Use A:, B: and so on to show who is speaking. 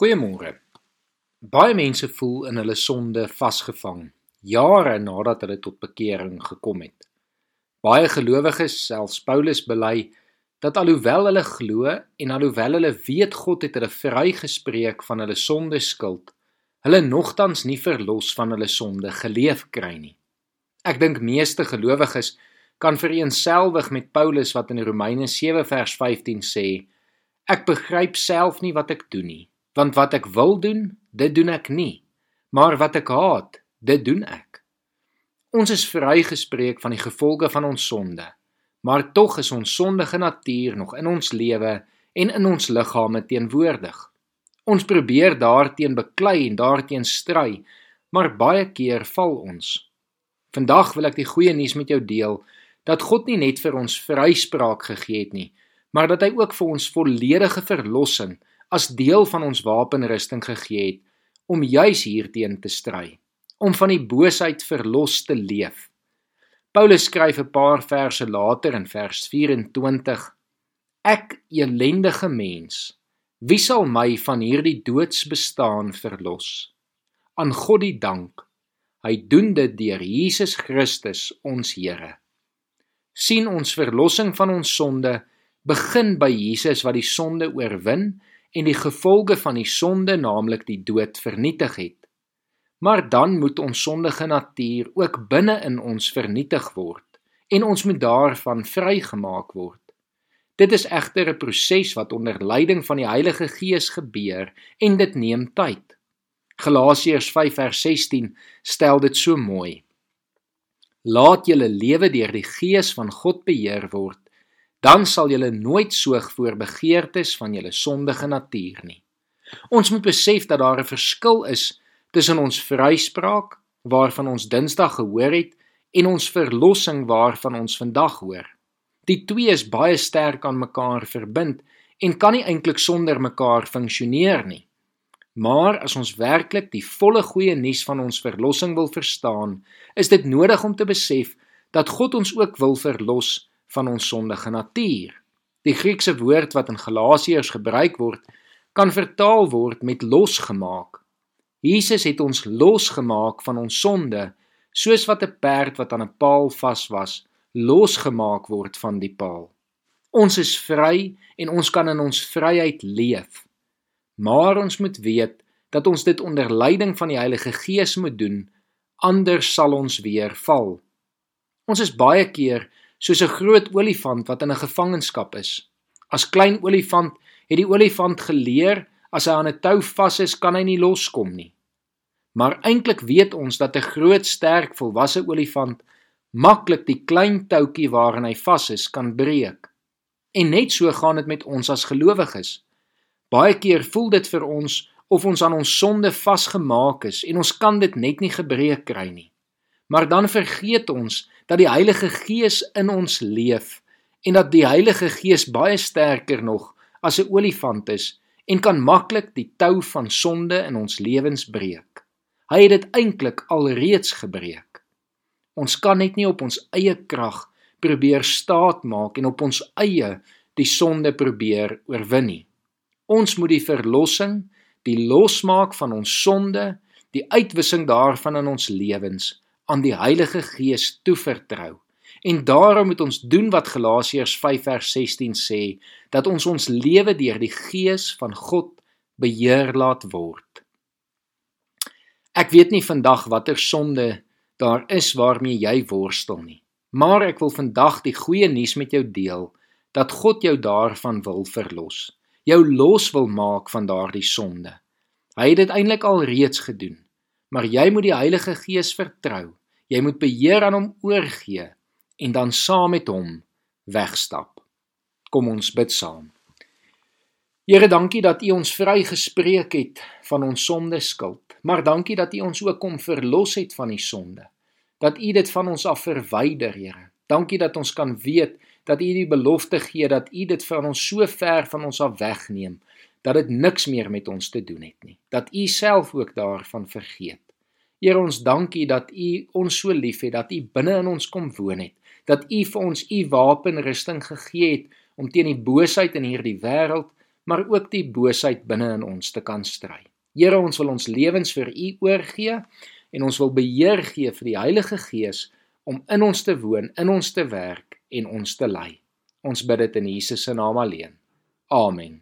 A: Goeiemôre. Baie mense voel in hulle sonde vasgevang, jare nadat hulle tot bekering gekom het. Baie gelowiges, selfs Paulus bely dat alhoewel hulle glo en alhoewel hulle weet God het hulle vrygespreek van hulle sonde skuld, hulle nogtans nie verlos van hulle sonde geleef kry nie. Ek dink meeste gelowiges kan vereenselwig met Paulus wat in Romeine 7 vers 15 sê: Ek begryp self nie wat ek doen nie want wat ek wil doen, dit doen ek nie, maar wat ek haat, dit doen ek. Ons is vrygespreek van die gevolge van ons sonde, maar tog is ons sondige natuur nog in ons lewe en in ons liggame teenwoordig. Ons probeer daarteen beklei en daarteen stry, maar baie keer val ons. Vandag wil ek die goeie nuus met jou deel dat God nie net vir ons vryspraak gegee het nie, maar dat hy ook vir ons volledige verlossing as deel van ons wapenrusting gegee het om juis hierteen te stry, om van die boosheid verlos te leef. Paulus skryf 'n paar verse later in vers 24: Ek elendige mens, wie sal my van hierdie doodsbestaan verlos? Aan God die dank. Hy doen dit deur Jesus Christus ons Here. sien ons verlossing van ons sonde begin by Jesus wat die sonde oorwin en die gevolge van die sonde, naamlik die dood, vernietig het. Maar dan moet ons sondige natuur ook binne in ons vernietig word en ons moet daarvan vrygemaak word. Dit is egter 'n proses wat onder leiding van die Heilige Gees gebeur en dit neem tyd. Galasiërs 5:16 stel dit so mooi. Laat julle lewe deur die Gees van God beheer word dan sal julle nooit soog voor begeertes van julle sondige natuur nie. Ons moet besef dat daar 'n verskil is tussen ons vryspraak waarvan ons Dinsdag gehoor het en ons verlossing waarvan ons vandag hoor. Die twee is baie sterk aan mekaar verbind en kan nie eintlik sonder mekaar funksioneer nie. Maar as ons werklik die volle goeie nuus van ons verlossing wil verstaan, is dit nodig om te besef dat God ons ook wil verlos van ons sondige natuur. Die Griekse woord wat in Galasiërs gebruik word, kan vertaal word met losgemaak. Jesus het ons losgemaak van ons sonde, soos wat 'n perd wat aan 'n paal vas was, losgemaak word van die paal. Ons is vry en ons kan in ons vryheid leef. Maar ons moet weet dat ons dit onder leiding van die Heilige Gees moet doen, anders sal ons weer val. Ons is baie keer soos 'n groot olifant wat in 'n gevangenskap is. As klein olifant het die olifant geleer as hy aan 'n tou vas is, kan hy nie loskom nie. Maar eintlik weet ons dat 'n groot, sterk, volwasse olifant maklik die klein toutjie waarin hy vas is kan breek. En net so gaan dit met ons as gelowiges. Baie keer voel dit vir ons of ons aan ons sonde vasgemaak is en ons kan dit net nie gebreek kry nie. Maar dan vergeet ons dat die Heilige Gees in ons leef en dat die Heilige Gees baie sterker nog as 'n olifant is en kan maklik die tou van sonde in ons lewens breek. Hy het dit eintlik alreeds gebreek. Ons kan net nie op ons eie krag probeer staat maak en op ons eie die sonde probeer oorwin nie. Ons moet die verlossing, die losmaak van ons sonde, die uitwissing daarvan in ons lewens aan die Heilige Gees toevertrou. En daarom moet ons doen wat Galasiërs 5 vers 16 sê, dat ons ons lewe deur die Gees van God beheer laat word. Ek weet nie vandag watter sonde daar is waarmee jy worstel nie, maar ek wil vandag die goeie nuus met jou deel dat God jou daarvan wil verlos. Jou los wil maak van daardie sonde. Hy het dit eintlik al reeds gedoen, maar jy moet die Heilige Gees vertrou Jy moet beheer aan hom oorgee en dan saam met hom wegstap. Kom ons bid saam. Here, dankie dat U ons vrygespreek het van ons sonde skuld, maar dankie dat U ons ook kom verlos het van die sonde. Dat U dit van ons af verwyder, Here. Dankie dat ons kan weet dat U die belofte gee dat U dit van ons so ver van ons af wegneem dat dit niks meer met ons te doen het nie. Dat U self ook daarvan vergeet. Here ons dankie dat U ons so liefhet dat U binne in ons kom woon het. Dat U vir ons U wapenrusting gegee het om teen die boosheid in hierdie wêreld, maar ook die boosheid binne in ons te kan stry. Here, ons wil ons lewens vir U oorgee en ons wil beheer gee vir die Heilige Gees om in ons te woon, in ons te werk en ons te lei. Ons bid dit in Jesus se naam alleen. Amen.